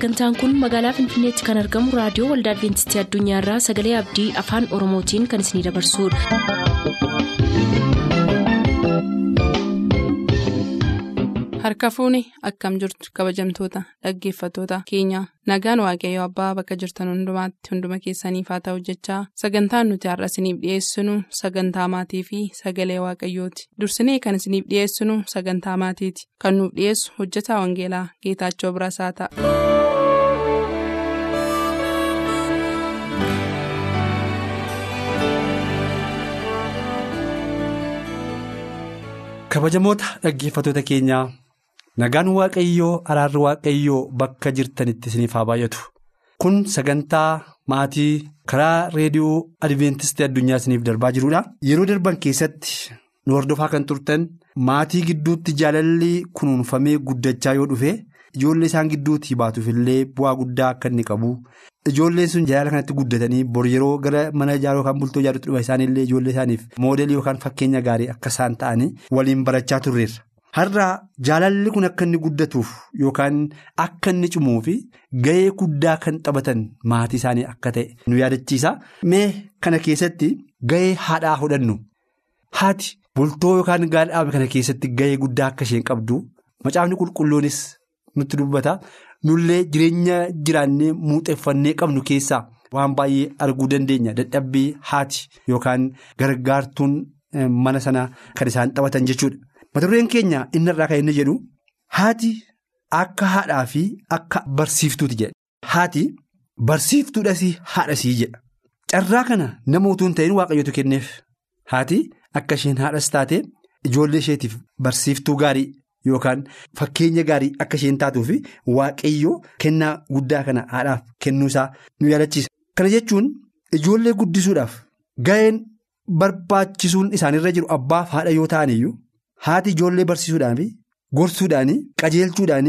sagantaan kun magaalaa finfinneetti kan argamu raadiyoo waldaa adventistii addunyaarraa sagalee abdii afaan oromootiin kan isinidabarsudha. harka fuuni akkam jirtu kabajamtoota dhaggeeffattoota keenya nagaan waaqayyo abbaa bakka jirtan hundumaatti hunduma keessaniif haa ta'u jechaa sagantaan nuti har'a isiniif dhiyeessinu sagantaa maatii fi sagalee waaqayyooti dursinee kan isiniif dhiyeessinu sagantaa maatiiti kan nuuf dhiyeessu hojjetaa wangeelaa geetaachoo birasaa ta'a. Kabajamoota dhaggeeffattoota keenyaa nagaan waaqayyoo araarri waaqayyoo bakka jirtanitti isiniif haa baay'atu. Kun sagantaa maatii karaa reediyoo adventistii addunyaa isiniif darbaa jirudha yeroo darban keessatti nu hordofaa kan turtan maatii gidduutti jaalalli kunuunfamee guddachaa yoo dhufe ijoollee isaan gidduutti baatuuf illee bu'aa guddaa akka inni qabu ijoolleen sun jaalala kanatti guddatanii bor yeroo gara mana ijaaruu yookaan bultoo ijaaruutti dhufa isaanillee ijoollee isaaniif moodelii yookaan fakkeenya gaarii akka isaan ta'anii waliin barachaa turreerra. Har'aa jaalalli kun akka inni guddatuuf yookaan akka inni cimuu fi gahee guddaa kan taphatan maatii isaanii akka ta'e nu yaadachiisa. Mee kana keessatti gahee haadhaa fudhannu haati bultoo yookaan gaadhaame kana keessatti gahee guddaa akka isheen qabdu macaafni qulqulluunis nutti dubbata. Nullee jireenya jiraannee muuxeeffannee qabnu keessaa waan baay'ee arguu dandeenya dadhabbii haati yookaan gargaartuun mana sana kan isaan taphatan jechuudha. mata dureen keenya inni irraa kan inni jedhu haati akka haadhaa fi akka barsiiftuuti jedha. Haati barsiiftuudhas haadhasii jedha. Carraa kana nama utuu hin ta'in waaqayyootu kenneef. Haati akka isheen haadhas taate ijoollee isheetiif barsiiftuu gaarii yookaan fakkeenya gaarii akka isheen taatuuf waaqayyoo kennaa guddaa kana haadhaaf kennuusaa nu yaadachiisa. Kana jechuun ijoollee guddisuudhaaf ga'een barbaachisuun isaanirra jiru abbaaf haadha yoo ta'aniyyuu. Haati ijoollee barsiisuudhaan fi gorsuudhaan qajeelchuudhaan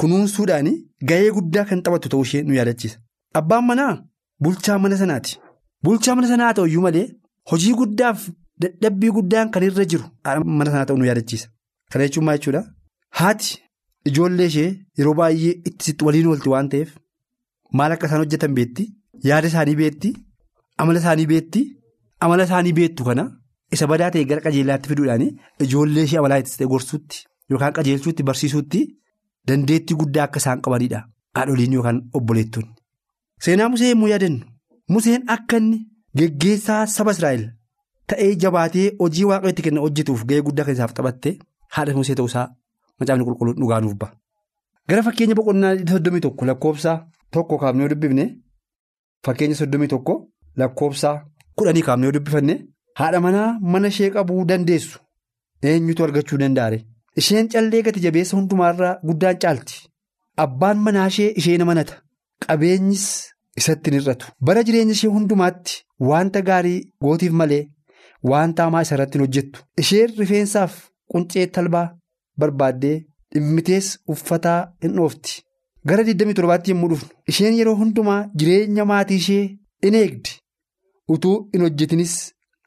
kunuunsuudhaan gahee guddaa kan taphatu ta'uu ishee nu yaadachiisa. Abbaan manaa bulchaa mana sanaati. Bulchaa mana sanaa ta'u iyyuu malee hojii guddaaf dadhabbii guddaan kan irra jiru mana sanaa ta'u nu yaadachiisa. Kana jechuun maal jechuudha? Haati ijoollee ishee yeroo baay'ee ittisitti waliin oolti waan ta'eef maal akka isaan hojjetan beetti, yaada isaanii beetti, amala isaanii beetti, amala isaanii beettu kana. Isa badaa ta'e gara qajeelaatti fiduudhaan ijoollee ishee amalaa itti gorsuutti yookaan qajeelchuutti barsiisuutti dandeettii guddaa akka isaan qabanidha. Haadholiin yookaan obboleettonni. Seenaa Musee yommuu yaadannu Museen akka inni geggeessaa saba Israa'el ta'ee jabaatee hojii waaqa itti kenna hojjetuuf gahee guddaa kan isaaf taphatte haadha Musee ta'uusaa macaafni qulqulluun dhugaa nuuf ba'a. Gara fakkeenya boqonnaa soddomii tokko lakkoofsa tokko kaafnee dubbifne fakkeenya soddomii tokko lakkoofsa kudhanii kaafnee dubbifanne. Haadha manaa mana ishee qabuu dandeessu. Eenyutu argachuu danda'are isheen callee gati jabeessa hundumaarraa guddaan caalti. Abbaan manaa ishee ishee amanata qabeenyis isatti hin hir'atu. Bara jireenya ishee hundumaatti wanta gaarii gootiif malee wanta hamaa isa irratti hin hojjettu. Isheen rifeensaaf quncee talbaa barbaaddee dhimmitees uffataa hin dhoofti gara 27tti yommuu dhufnu isheen yeroo hundumaa jireenya maatii ishee in eegdi utuu hin hojjetinis.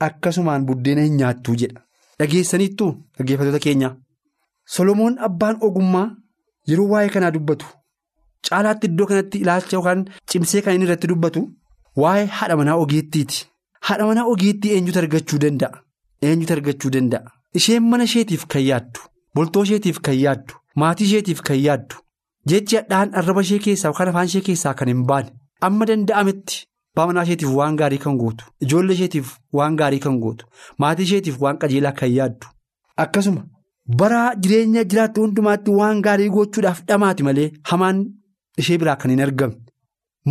Akkasumaan buddeena hin nyaattuu jedha. Dhageessaniittuu dhaggeeffattoota keenya. Solomoon abbaan ogummaa yeroo waa'ee kanaa dubbatu caalaatti iddoo kanatti ilaalcha yookaan cimsee kan inni irratti dubbatu waa'ee haadha manaa ogeettiiti. Haadha manaa ogeettii eenyutu argachuu danda'a? Eenyutu argachuu danda'a? Isheen mana isheetiif kan yaaddu, boltoo isheetiif kan yaaddu, maatii isheetiif kan yaaddu, jechi hadhaan arraba ishee keessaa yookaan afaan ishee keessaa kan hin baane amma danda'ametti. Abbaa manaa isheetiif waan gaarii kan gootu ijoollee isheetiif waan gaarii kan gootu maatii isheetiif waan qajeelaa kan yaaddu akkasuma bara jireenya jiraattu hundumaatti waan gaarii gochuudhaaf dhamaati malee hamaan ishee biraa kan hin argamne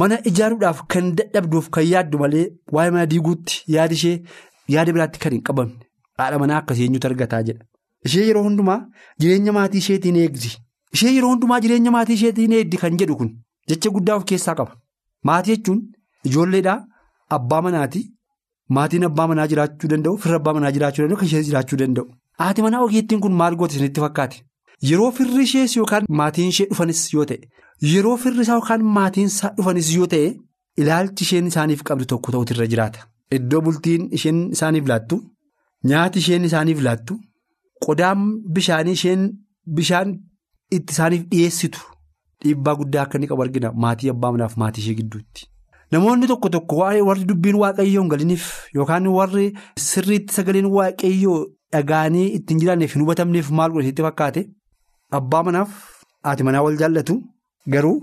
mana ijaaruudhaaf kan dadhabduuf kan yaaddu malee waa'ee mana diiguutti yaada ishee yaada biraatti kan hin qabamne haadha manaa akkasii eenyutu argataa jedha ishee yeroo hundumaa jireenya maatii isheetiin eegdi ishee yeroo hundumaa jireenya maatii isheetiin eegdi kan jedhu kun jecha guddaa of keessaa qaba maatii jechuun. Ijoolleedhaa abbaa manaati maatiin abbaa manaa jiraachuu danda'u firra abbaa manaa jiraachuu danda'u kan ishee jiraachuu danda'u. Haati manaa ogeettiin kun maal goote isinitti fakkaate yeroo firri ishees yookaan maatiin ishee dhufanis yoo ta'e yeroo firri isaa yookaan maatiin isaa dhufanis yoo ta'e ilaalchi isheen isaaniif qabdu tokko ta'utu irra jiraata. Iddoo bultiin isheen isaaniif laattu nyaati isheen isaaniif laattu qodaan bishaanii isheen bishaan itti isaaniif dhiyeessitu dhiibbaa guddaa akka inni qabu argina maatii abbaa manaaf maatii ishee gidduutti. Namoonni tokko tokko warri dubbiin waaqayyoo hin galiniif yookaan warri sirriitti sagaleen waaqayyoo dhaga'anii ittiin jiraanneef hin hubatamneef maal godhasitti fakkaate abbaa manaaf haati manaa wal jaallatu garuu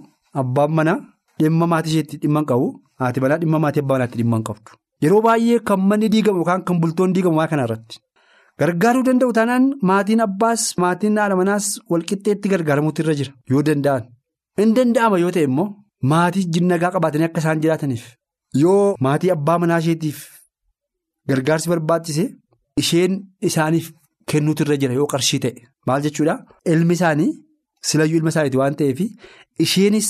abbaan manaa dhimma maatii isheetti dhimma hin qabu haati manaa dhimma maatii abbaa manaatti dhimma hin qabdu. Yeroo baay'ee kan manni diigamu yookaan kan bultoon diigamu waa kanarratti gargaaruu danda'u taanaan maatiin abbaas maatiin haadha manaas walqixxeetti gargaaramuutu irra jira. Yoo danda'an. Hin danda'ama yoo ta'e immoo maatii jinnagaa qabaatanii akka isaan jiraataniif yoo maatii abbaa manaa isheetiif gargaarsi barbaachise isheen isaaniif kennuutu irra jira yoo qarshii ta'e. Maal jechuudha? Ilmi isaanii silayyuu ilma isaaniiti waan ta'eef isheenis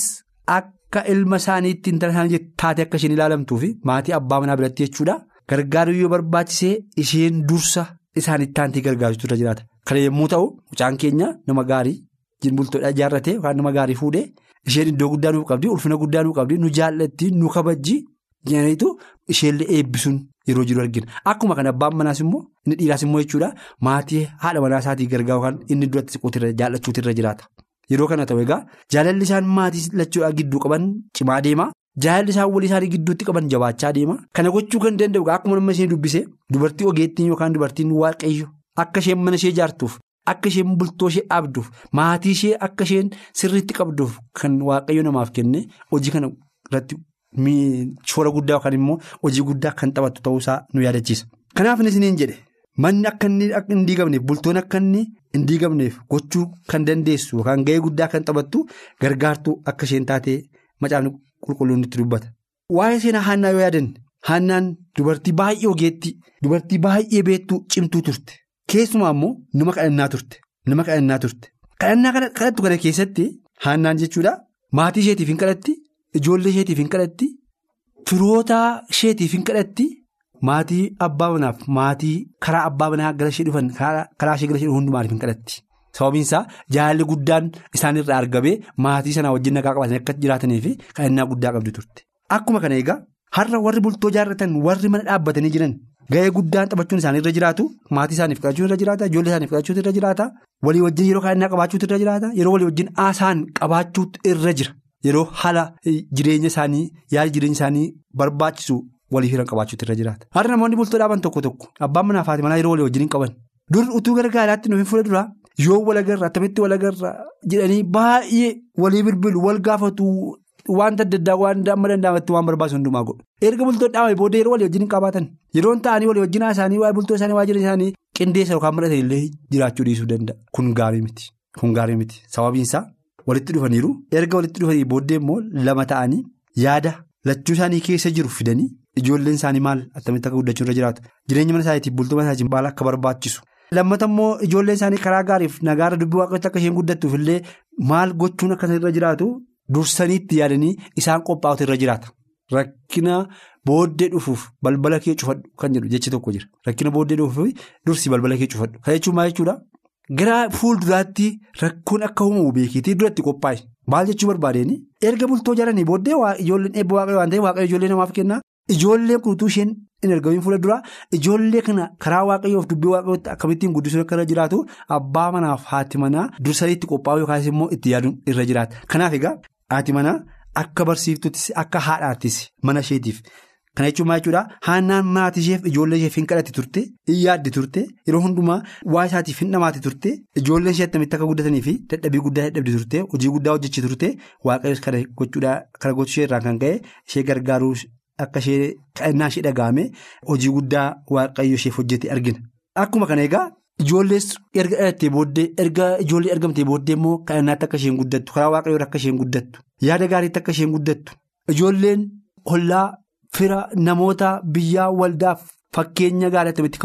akka ilma isaaniitti intala isaanii taate akka isheen ilaalamtuuf maatii abbaa manaa biratti jechuudha gargaaruu yoo barbaachise isheen dursa isaaniitti taantii gargaaruutu irra jiraata kana yommuu ta'u mucaan keenya nama gaarii. Bultoodhaa ijaarratee yookaan nama gaarii fuudhee isheen iddoo guddaa nuuf qabdi ulfina guddaa nuuf qabdi nu jaallatti nu kabajji jedhaniitu isheenillee eebbisuun yeroo jiru argina. Akkuma kana abbaan manaas immoo inni dhiiraas immoo jechuudha maatii haadha manaa isaatii gargaaru yookaan inni duratti siquutu jaallachuutu irra jiraata. Yeroo kana ta'u egaa jaalalli isaan maatii lachuudhaa gidduu qaban cimaa deema. Jaalalli isaan walii isaanii gidduutti qaban jabaachaa deema. Kana gochuu kan danda'u akkuma nama ishee dubbise dubartii ogeettiin yookaan dubartiin waaqayyo akka isheen mana ishee ijaartuuf. Akka isheen bultoo ishee dhaabduuf maatii ishee akka isheen sirriitti qabduuf kan waaqayyo namaaf kenne hojii kana irratti shoora guddaa yookaan immoo hojii guddaa kan taphattu ta'uusaa nu yaadachiisa. Kanaaf isiniin jedhe manni akka hin diigamneef bultoon akka hin diigamneef gochuu kan dandeessu yookaan gahee guddaa kan taphattu gargaartuu akka isheen taatee macaafni qulqulluun nutti dubbata. Waa'ee seenaa haannaa yoo yaadanne haannaan dubartii baay'ee ogeettii dubartii baay'ee beektuu cimtuu turte. Keessumaa immoo nama kadhannaa turte nama kadhannaa turte kadhannaa kadhattu kana keessatti haannaan jechuudha maatii isheetiif hin kadhatti ijoollee isheetiif hin kadhatti firoota isheetiif hin kadhatti maatii abbaa manaaf maatii karaa abbaa manaa gara ishee dhufan karaa ishee gara ishee hundumaatiif hin kadhatti sababiin isaa jaalalli guddaan isaanirraa argamee maatii sanaa wajjin nagaa qabaatanii akka jiraatanii fi kadhannaa guddaa qabdu turte akkuma kana egaa har'a warri bultoo jaarratan warri mana dhaabbatanii jiran. Ga'ee guddaan taphachuun isaanii irra jiraatu maatii isaaniif kadhachuun irra jiraata ijoollee isaaniif kadhachuutu irra jiraata walii wajjin yeroo kadhannaa qabaachuutu irra jiraata yeroo walii wajjin haasaan qabaachuutu irra jira yeroo haala jireenya isaanii yaada jireenya isaanii barbaachisu walii firan qabaachuutu irra jiraata. Har'a namoonni bultoo dhaaban tokko tokko abbaan manaa fi haati manaa yeroo walii wajjin hin qaban dur utuu gargaaraatti nuuf fuula duraa yoo walagarra attamitti walagarra jedhanii baay'ee walii bilbilu wal gaafatu. Wanta adda addaa waan amma danda'amatti waan barbaachisu hundumaa godhu. Erga bultoo dhaabame booda yeroo walii wajjin hin qabaatan yeroon ta'anii walii wajjin isaanii waa'ee bultoo isaanii waa'ee jireenya isaanii qindeessa yookaan maratan illee jiraachuu dhiisuu danda'a. Kun gaarii miti. Kun gaarii miti. Sababiin isaa walitti dhufaniiru erga walitti dhufanii booddee immoo lama ta'anii yaada lachuu isaanii keessa jiru fidanii ijoolleen isaanii maal attamitti akka guddachuu irra jiraatu jireenya mana isaaniitiif bultoo mana isaaniitiif maal akka barbaachisu. Lammata immoo ijoolleen isaanii karaa gaariif nagaara dubbii waaqayyootti akka isheen guddattuuf illee maal gochuun akka irra jiraatu. Dursaniitti yaadanii isaan qophaa'utu irra jiraata. Rakkina booddee dhufuuf balbala kee cufadhu kan jedhu jechi tokko jira. Rakkina booddee dhufuuf dursi balbala kee cufadhu. Kana jechuun maal jechuudha? Gara fuulduraatti rakkoon akka uumamu beekiitii duratti qophaa'e. Maal jechuu barbaadeen erga bultoo jalanii booddee ijoolleen eebba waaqayyoo waan ta'eef waaqayyo ijoollee namaaf kenna. Ijoolleen kunuutuu isheen hin argamin fuula duraa ijoollee kana karaa waaqayyoof dubbii waaqayyootti akkamittiin guddisuun akka irra jiraatu abbaa manaaf haati manaa dursaniitti qophaa'u yookaas immoo itti yaaduun irra jiraata. Kanaaf egaa haati manaa akka barsiiftuuttis akka haadhaattis mana isheetiif kana jechuun maal jechuudha haannaan maatii isheef ijoollee isheef hin kadhatti turte hin yaaddi turte yeroo hundumaa waa isaatiif hin dhamaati turte ijoolleen ishee attamitti akka guddatanii fi dadhabbii guddaa dadhabdi turte hojii guddaa hojjechii turte waaqayyoos kana gochuudhaa kana gochuu irraa kan ka'e ishee gargaaruu. Akka ishee kadhannaa ishee dhaga'ame hojii guddaa waaqayyo isheef hojjete argina. Akkuma kana egaa ijoollees erga dhalattee booddee erga ijoollee argamtee booddee immoo kadhannaatti akka isheen guddattu karaa waaqayyoon akka isheen guddattu yaada gaariitti akka isheen guddattu ijoolleen hollaa fira namoota biyyaa waldaaf fakkeenya gaarii attamitti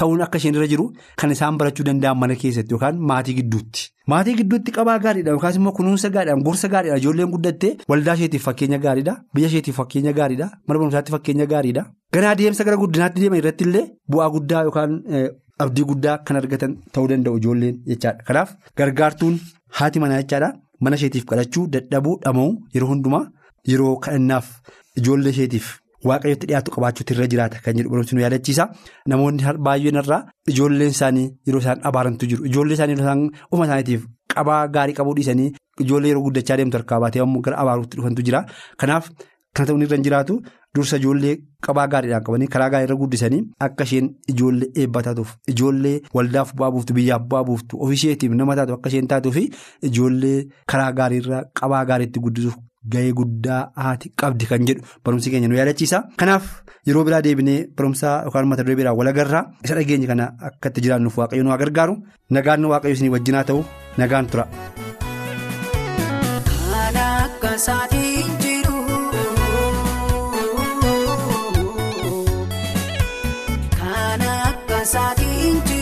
ta'uun akka isheen irra jiru kan isaan barachuu danda'an mana keessatti yookaan maatii gidduutti. Maatii gidduutti qabaa gaariidha yookaas immoo kunuunsa gaariidhaan gorsa gaariidhaan ijoolleen guddattee waldaa isheetiif fakkeenya gaariidha biyya isheetiif fakkeenya gaariidha mana barumsaatti fakkeenya gaariidha ganaa deemsa gara guddinaatti deeman irratti illee bu'aa guddaa yookaan abdii guddaa kan argatan ta'uu danda'u ijoolleen jechaadha kanaaf gargaartuun haati manaa jechaadha mana isheetiif kadhachuu dadhabuu dhama'uu yeroo hundumaa yeroo kadhannaaf ijoollee isheetiif. Waaqayyotti dhiyaatu qabaachuutu irra jiraata kan jedhu barumsi nu yaadachiisa namoonni baay'een irraa ijoolleen isaanii yeroo isaan abaarantu jiru ijoollee isaanii yeroo isaan ofuma isaaniitiif qabaa gaarii qabuu dhiisanii ijoollee yeroo guddachaa deemtu harkaa baatee ammoo gara abaaruutti dhufantu jira. Kanaaf kan ta'uun irra hin jiraatu dursa ijoollee qabaa gaariidhaan qabanii karaa gaariirra guddisanii akka isheen ijoollee eebbaa taatuuf ijoollee waldaaf bu'aa buuftu biyyaaf bu'aa buuftu ofiisheetiif nama taatu akka isheen taatuu fi ijoollee karaa gaariirra qabaa gaariitti guddisuuf. Ga'ee guddaa haati qabdi kan jedhu barumsi keenya nu yaadachiisa. Kanaaf yeroo biraa deebinee barumsa yookaan mata duree biraa wal agarraa isa dhageenya kana akka itti jiraannuuf waaqayyo nu gargaaru nagaan waaqayyo isin wajjin haa ta'u nagaan tura. Seenaa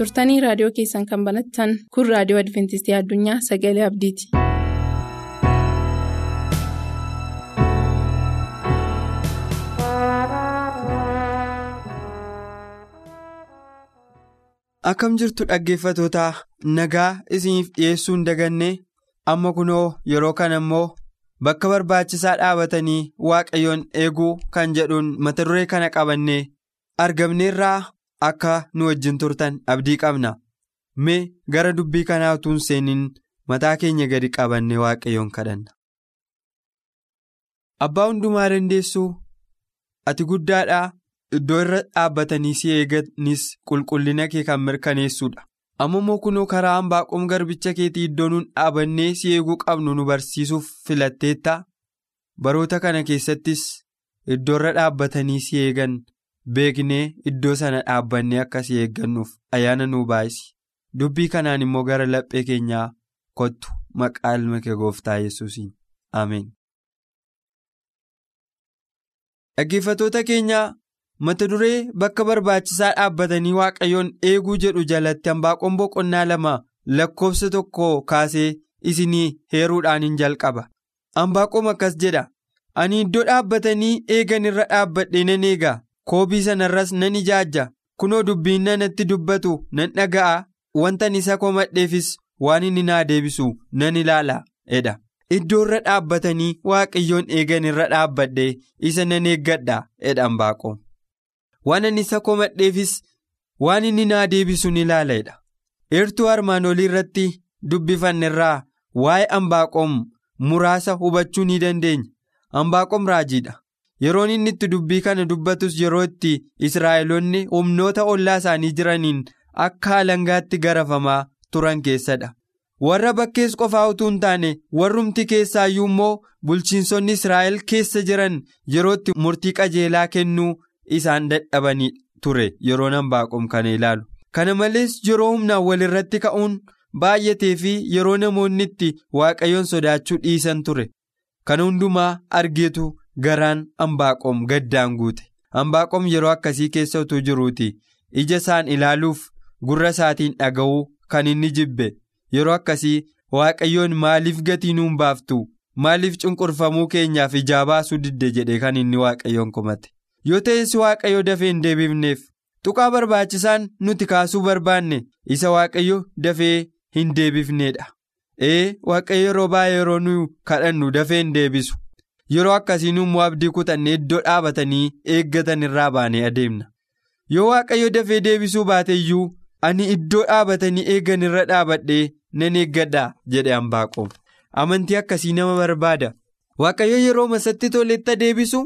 turtanii raadiyoo keessan kan banattan kun raadiyoo adventistii addunyaa sagalee abdiiti. akkam jirtu dhaggeeffatootaa nagaa isiniif dhiyeessuun daganne amma kunoo yeroo kana immoo bakka barbaachisaa dhaabatanii waaqayyoon eeguu kan jedhuun mata duree kana qabannee argamneerraa akka nu wajjin turtan abdii qabna mee gara dubbii kanaa utuu hin seeniin mataa keenya gadi qabannee waaqayyoon kadhanna. Abbaa hundumaa dandeessuu ati guddaadhaa. Iddoo irra dhaabbatanii si eeganis qulqullina kee kan mirkaneessuudha. Amma immoo kunoo karaa hambaaqoom garbicha keetii iddoo nun dhaabannee si eeguu qabnu nu barsiisuuf filatteetta. Baroota kana keessattis iddoo irra dhaabbatanii si eegan beeknee iddoo sana dhaabbannee akka si eeggannuuf ayyaana nu baay'isi. Dubbii kanaan immoo gara laphee keenyaa kottu maqaa ilma kee gooftaa yesuusiin Ameen. Dhaggeeffatoota keenyaa. Mata duree bakka barbaachisaa dhaabbatanii waaqayyoon eeguu jedhu jalatti hambaaqoon boqonnaa lama lakkoofsa tokko kaasee isinii heeruudhaan hin jalqaba. Hambaaqoom akkas jedha ani iddoo dhaabbatanii eegan irra dhaabbadhee nan eega. Koobii sanarras nan ijaajja kunoo dubbiin nanatti dubbatu nan dhaga'a. Wantan isa komadheefis waan inni naa deebisu nan ilaala jedha. Iddoo irra dhaabbatanii waaqayyoon eegan irra dhaabbadhee isa nan eeggadha jedha hambaaqoom. Waan ani isa komadheefis waan inni naa deebisu ni ilaaladha. Eertuu armaan olii irratti dubbifannerraa waa'ee hambaaqoom muraasa hubachuu ni dandeenya. Hambaaqoom raajiidha. Yeroon inni itti dubbii kana dubbatus yeroo itti Israa'eloonni humnoota ollaa isaanii jiraniin akka alangaatti garafamaa turan keessadha. Warra bakkees qofaa utuu hin taane warrumti keessaayyuu immoo bulchiinsonni Israa'el keessa jiran yeroo itti murtii qajeelaa kennuu. Isaan dadhabanii ture. Yeroo hambaaqoom kana ilaalu. Kana malees yeroo humnaan walirratti ka'uun baay'atee fi yeroo namoonni itti waaqayyoon sodaachuu dhiisan ture. Kana hundumaa argeetu garaan hambaaqoom gaddaan guute. Hambaaqoom yeroo akkasii keessa utuu jiruuti ija isaan ilaaluuf gurra isaatiin dhaga'uu kan inni jibbe. Yeroo akkasii waaqayyoon maaliif gatii nuun baaftu maaliif cunqurfamuu keenyaaf ijaa baasuu didde? jedhe kan inni waaqayyoon komate. Yoo ta'es waaqayyo dafee hin deebifneef tuqaa barbaachisaan nuti kaasuu barbaanne isa waaqayyo dafee hin deebifneedha. Ee waaqayyo yeroo baay'ee yeroo nu kadhannu dafee hin deebisu. Yeroo akkasiin immoo abdii kutannee iddoo dhaabatanii eeggatan irraa baanee adeemna. Yoo waaqayyo dafee deebisuu baate iyyuu ani iddoo dhaabatanii eeggan irra dhaabadhee nan eeggadha jedhe hambaaqoom amantii akkasii nama barbaada. Waaqayyo yeroo masatti toletti deebisu.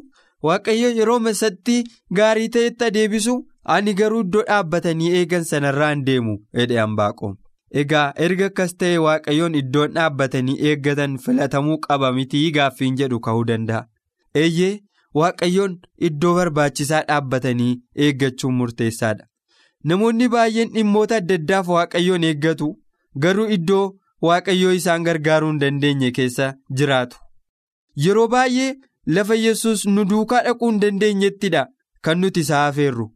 Waaqayyo yeroo masatti gaarii ta'etti deebisu ani garuu iddoo dhaabbatanii eegan sanarraa hin deemu jedhe hambaaqoom. Egaa erga akkas ta'e waaqayyoon iddoon dhaabbatanii eeggatan filatamuu qaba mitii gaaffiin jedhu ka'uu danda'a. Eeyyee waaqayyoon iddoo barbaachisaa dhaabbatanii eeggachuun murteessaadha. Namoonni baay'een dhimmoota adda addaaf waaqayyoon eeggatu garuu iddoo waaqayyoo isaan gargaaruu hin dandeenye keessa jiraatu. Yeroo baay'ee. Lafa yesus nu duukaa dhaquu hin dandeenyettidha kan nuti isa afeerru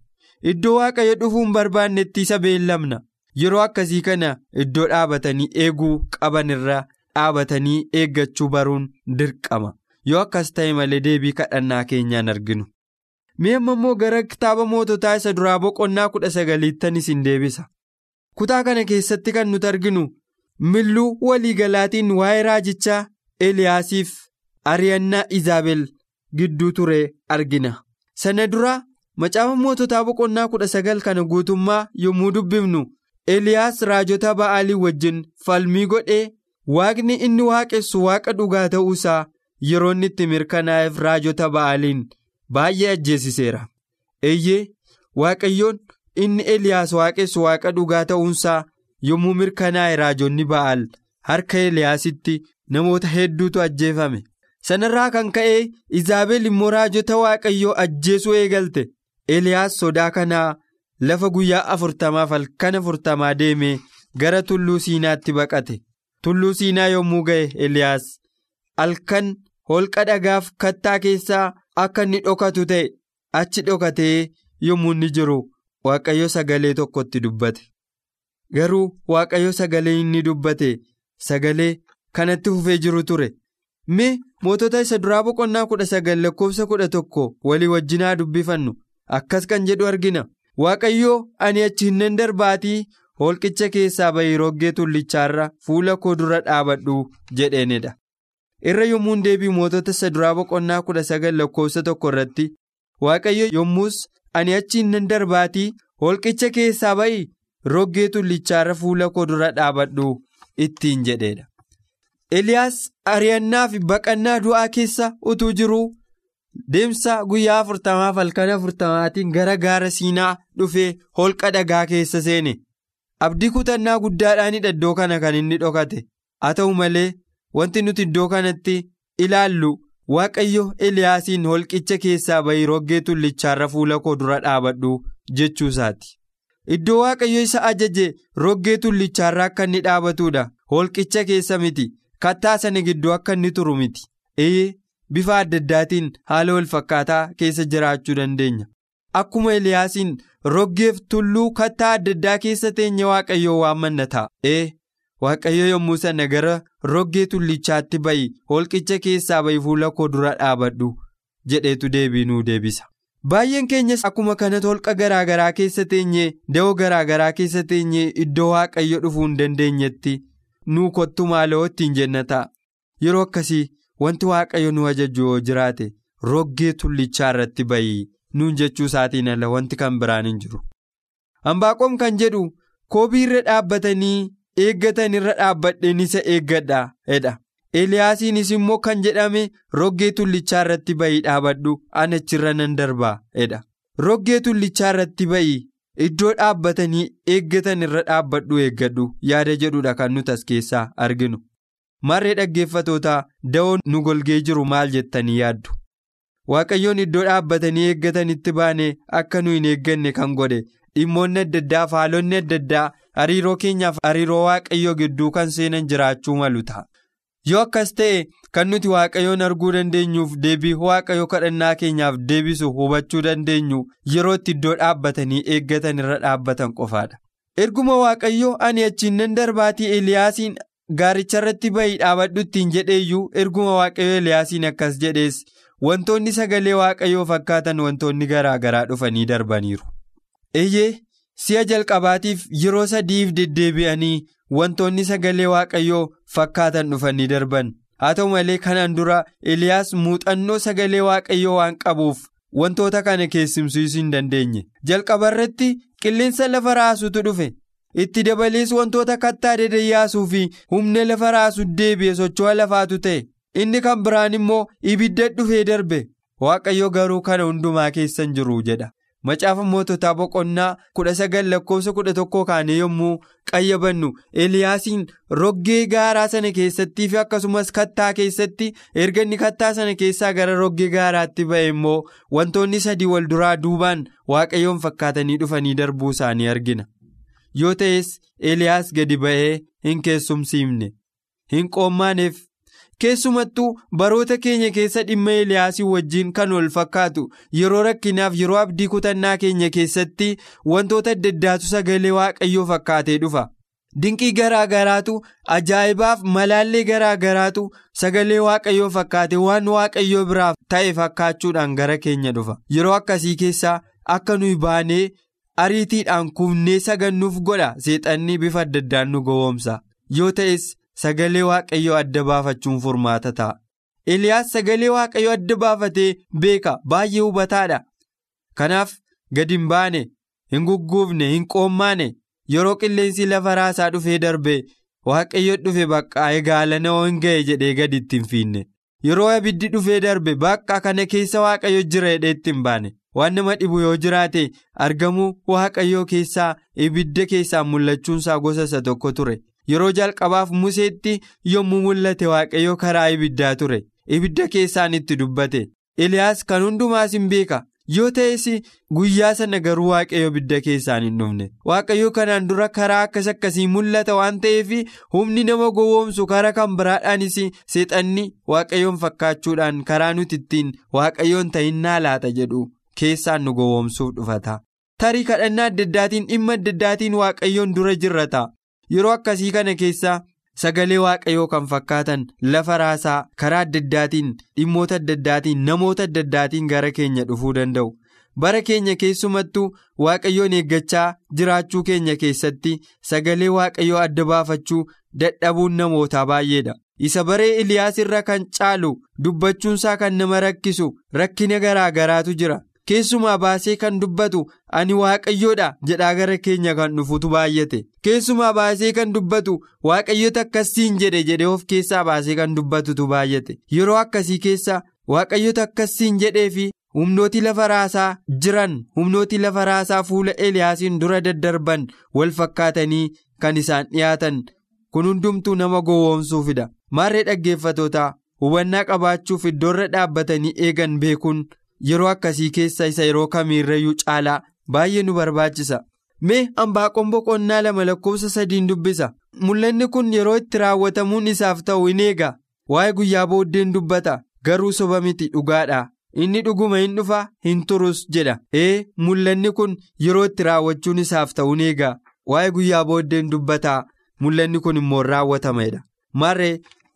iddoo waaqayyo dhufuu hin barbaannetti isa beellamna yeroo akkasii kana iddoo dhaabatanii eeguu qaban irra dhaabatanii eeggachuu baruun dirqama yoo akkas ta'e malee deebii kadhannaa keenyaan arginu. Mee amma immoo gara kitaaba moototaa isa duraa boqonnaa kudha sagaliittan isin deebisa kutaa kana keessatti kan nuti arginu milluu waliigalaatiin waa'ee raajichaa Eliyaasiif. Ari'annaa Izaabel gidduu ture argina. Sana dura macaafa moototaa boqonnaa kudha sagal kana guutummaa yommuu dubbifnu Eliyaas raajota ba'aalii wajjin falmii godhee waaqni inni waaqessu waaqa dhugaa ta'uusaa yeroo inni itti mirkanaa'eef raajota ba'aaliin baay'ee ajjeesiseera. Eeyyee waaqayyoon inni Eliyaas waaqessu waaqa dhugaa ta'uunsaa yommuu mirkanaa'e raajonni ba'aal harka Eliyaasitti namoota hedduutu ajjeefame. Sanarraa kan ka'e izaabel immoo raajota waaqayyoo ajjeesuu eegalte. Eliyaas sodaa kanaa lafa guyyaa afurtamaaf halkan afurtamaa deemee gara tulluu siinaatti baqate. Tulluu siinaa yommuu ga'e eliyaas halkan holqa dhagaaf kattaa keessaa akka inni dhokatu ta'e achi dhokatee yommuu inni jiru waaqayyo sagalee tokkotti dubbate. Garuu waaqayyo sagalee inni dubbate sagalee kanatti fufee jiru ture mee mootota isa duraa boqonnaa kudha sagal lakkoofsa kudha tokko walii wajjinaa dubbifannu akkas kan jedhu argina waaqayyoo ani achi hin darbaatii holqicha keessaa bahii roggee tullichaarra fuula koo dura dhaabadhu jedheenidha. irra yommuun deebii mootota isa duraa boqonnaa kudha sagal lakkoofsa tokko irratti waaqayyo yommus ani achi hin darbaatii holqicha keessaa bahii roggee tullichaarra fuula koo dura dhaabadhu ittiin jedheedha. Eliyaas ari'annaa fi baqannaa du'aa keessa utuu jiruu deemsa guyyaa afurtamaaf halkan afurtamaatiin gara gaara siinaa dhufee holqa dhagaa keessa seene abdii kutannaa guddaadhaanidha iddoo kana kan inni dhokate haa ta'u malee. Wanti nuti iddoo kanatti ilaallu waaqayyo Eliyaasiin holqicha keessaa bahii roggee tullichaarra fuula koo dura dhaabadhu jechuusaati. Iddoo waaqayyo isa ajaje roggee tullichaarra akka inni dhaabatudha. Holqicha keessa miti. Kattaa sana gidduu akka inni turu miti. Eeyyee bifa adda addaatiin haala wal fakkaataa keessa jiraachuu dandeenya. Akkuma Eliyaasiin roggeef tulluu kattaa adda addaa keessa teenye waaqayyoo waammanna ta'a. Waaqayyo yommuu sana gara roggee tullichaatti ba'i holqicha keessaa ba'i fuula koo dura dhaabadhu jedheetu deebii nuu deebisa. Baay'een keenyas akkuma kanatti holqa garaagaraa keessa teenyee da'oo garaagaraa keessa teenyee iddoo waaqayyo dhufuu hin dandeenyetti nuu kottu maaloo ittiin jenna ta'a. Yeroo akkasii wanti waaqayyo nu ajaju yoo jiraate roggee tullichaa irratti ba'i nuun jechuu isaatiin ala wanti kan biraan hin jiru. Hambaaqoom kan jedhu koobii irra dhaabbatanii. eeggatan irra dhaabbadheen isa eeggadha jedha eliyaasiinis immoo kan jedhame roggee tullichaa irratti ba'ii dhaabadhu ana achirra nan darbaa jedha roggee tullichaa irratti ba'ii iddoo dhaabbatanii eeggatan irra dhaabbadhu eeggadhu. Yaada jedhudha kan nuti as keessaa arginu. Marree dhaggeeffatootaa da'oo nu golgee jiru maal jettanii yaaddu? Waaqayyoon iddoo dhaabbatanii eeggatanitti baane akka nu hin eegganne kan godhe. Dhimmoonni adda addaa faalonni adda addaa. hariiroo keenyaaf hariiroo waaqayyoo gidduu kan seenan jiraachuu malu ta'a yoo akkas ta'e kan nuti waaqayyoon arguu dandeenyuuf deebii waaqayyoo kadhannaa keenyaaf deebisu hubachuu dandeenyu yeroo itti iddoo dhaabbatanii eeggatan irra dhaabbatan qofaadha. erguma waaqayyoo ani achiin nan darbaatii eliyaasiin gaaricharratti bahii dhaabadhu ittiin jedheeyyuu erguma waaqayyoo eliyaasiin akkas jedhees wantoonni sagalee waaqayyoo fakkaatan wantoonni garaa garaa dhufanii darbaniiru. eeyyee. Si'a jalqabaatiif yeroo sadiif deddeebi'anii wantoonni sagalee waaqayyoo fakkaatan dhufanii darban. Haa ta'u malee kanaan dura eliyaas muuxannoo sagalee waaqayyoo waan qabuuf wantoota kana keessumsiisuu hin dandeenye. Jalqaba irratti qilleensa lafa raasutu dhufe. Itti dabalees wantoota kattaa dadayyaasuu fi humna lafa raasuu deebi'e socho'a lafaatu ta'e. Inni kan biraan immoo ibidda dhufee darbe. Waaqayyo garuu kana hundumaa keessan jiru jedha. Macaafa moototaa boqonnaa kudha sagal lakkoofsa kudha tokkoo kaanee yommuu qayyabannu eliyaasiin roggee gaaraa sana keessattii fi akkasumas kattaa keessatti erga inni kattaa sana keessaa gara roggee gaaraatti ba'e immoo wantoonni sadii wal duraa duubaan waaqayyoon fakkaatanii dhufanii darbuu isaanii argina yoo ta'es eliyaas gadi ba'ee hin keessumsiifne hin qoommaaneef. Keessumattuu baroota keenya keessa dhimma eliyaasii wajjiin kan wal fakkaatu yeroo rakkinaaf yeroo abdii kutannaa keenya keessatti wantoota adda addaatu sagalee waaqayyoo fakkaatee dhufa. Dinqii garaa garaatu ajaa'ibaaf malaallee garaa garaatu sagalee waaqayyoo fakkaate. Waan waaqayyoo biraaf ta'e fakkaachuudhaan gara keenya dhufa. Yeroo akkasii keessaa akka nuyi baanee ariitiidhaan kufnee sagannuuf godha. Seexanni bifa adda addaan nu gowwoomsa. Yoo ta'es. Sagalee waaqayyoo adda baafachuun furmaata ta'a. Eliyaas sagalee waaqayyoo adda baafatee beeka baay'ee hubataadha. Kanaaf gadi hin baane, hin gugguufne, hin qoommaane yeroo qilleensi lafa raasaa dhufee darbe waaqayyo dhufe bakka eegaalana hin ga'e jedhee gadi itti hin fiinne. Yeroo abiddi dhufee darbe bakka kana keessa waaqayyo jira jedhee itti hin baane. Waan nama dhibu yoo jiraate argamuu waaqayyoo keessaa ibidda keessaa mul'achuunsaa gosa isa tokko ture. Yeroo jalqabaaf Museetti yommuu mul'ate waaqayyo karaa ibiddaa ture. Ibidda keessaan itti dubbate. Eliyaas kan hundumaas hin beeka. Yoo ta'es guyyaa sana garuu waaqayyo ibidda keessaan hin dhufne. Waaqayyo kanaan dura karaa akkas akkasii mul'ata waan ta'eef humni nama gowwoomsu karaa kan biraadhaanis seexanni waaqayyoon fakkaachuudhaan karaa nuti ittiin waaqayyoon ta'innaa laata jedhu keessaan nu gowwoomsuuf dhufata. tarii kadhannaa adda addaatiin dhimma adda addaatiin waaqayyoon dura jirrata yeroo akkasii kana keessa sagalee waaqayyoo kan fakkaatan lafa raasaa karaa adda addaatiin dhimmoota adda addaatiin namoota adda addaatiin gara keenya dhufuu danda'u. bara keenya keessumattuu waaqayyoon eeggachaa jiraachuu keenya keessatti sagalee waaqayyoo adda baafachuu dadhabuun namootaa baay'eedha isa baree iliyaas irra kan caalu dubbachuunsaa kan nama rakkisu rakkina garaa garaatu jira keessumaa baasee kan dubbatu ani waaqayyoodha jedhaa gara keenya kan dhufutu baay'ate keessumaa baasee kan dubbatu waaqayyoota akkasiin jedhe jedhee of keessaa baasee kan dubbatutu baay'ate yeroo akkasii keessa waaqayyoota akkasiin jedhee fi. humnooti lafa raasaa jiran humnooti lafa raasaa fuula eliyaasiin dura daddarban wal fakkaatanii kan isaan dhiyaatan kun hundumtuu nama gowwoomsuufidha maarree dhaggeeffatootaa hubannaa qabaachuuf iddoorra dhaabbatanii eegan beekuun yeroo akkasii keessa isa yeroo kamiirrayyuu caalaa baay'ee nu barbaachisa. Mee hambaaqoon boqonnaa lama lakkoofsa sadiin dubbisa. Mul'anni kun yeroo itti raawwatamuun isaaf ta'u in eega. Waa'ee guyyaa booddeen dubbata. Garuu soba miti dhugaadha. inni dhuguma hin dhufa hin turus jedha. Ee mul'anni kun yeroo itti raawwachuun isaaf ta'uun eegaa waa'ee guyyaa booddeen dubbataa mul'anni kun immoo raawwatameedha maarree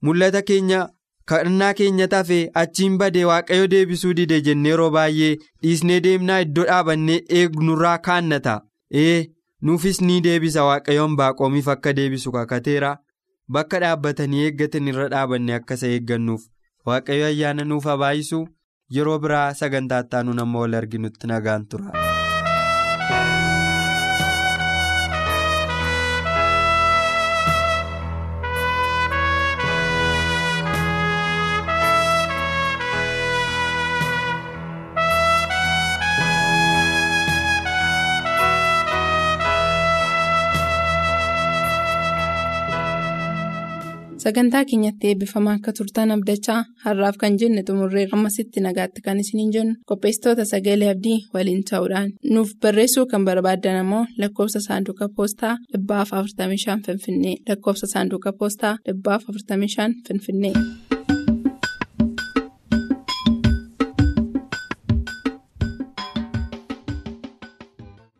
mul'ata keenya kadhannaa keenya tafee achiin badee waaqayyo deebisuu dide jennee yeroo baay'ee dhiisnee deemnaa iddoo dhaabannee eegnurraa kaannata ee nuufis ni deebisa waaqayyoon baaqoomiif akka deebisu kakateera bakka dhaabbatanii eeggatan irra dhaabannee akka isa eeggannuuf waaqayyo ayyaana nuuf habaayisu. yeroo biraa sagantaa ittaanuun amma wal arginutti nagaan tura. Sagantaa keenyatti eebbifamaa akka turtan abdachaa har'aaf kan jenne xumurreerra ammasitti nagaatti kan isiniin jennu qopheessitoota sagalee abdii waliin ta'uudhaan nuuf barreessuu kan barbaaddan ammoo lakkoofsa saanduqa poostaa 45 finfinnee lakkoofsa saanduqa poostaa 45 finfinnee.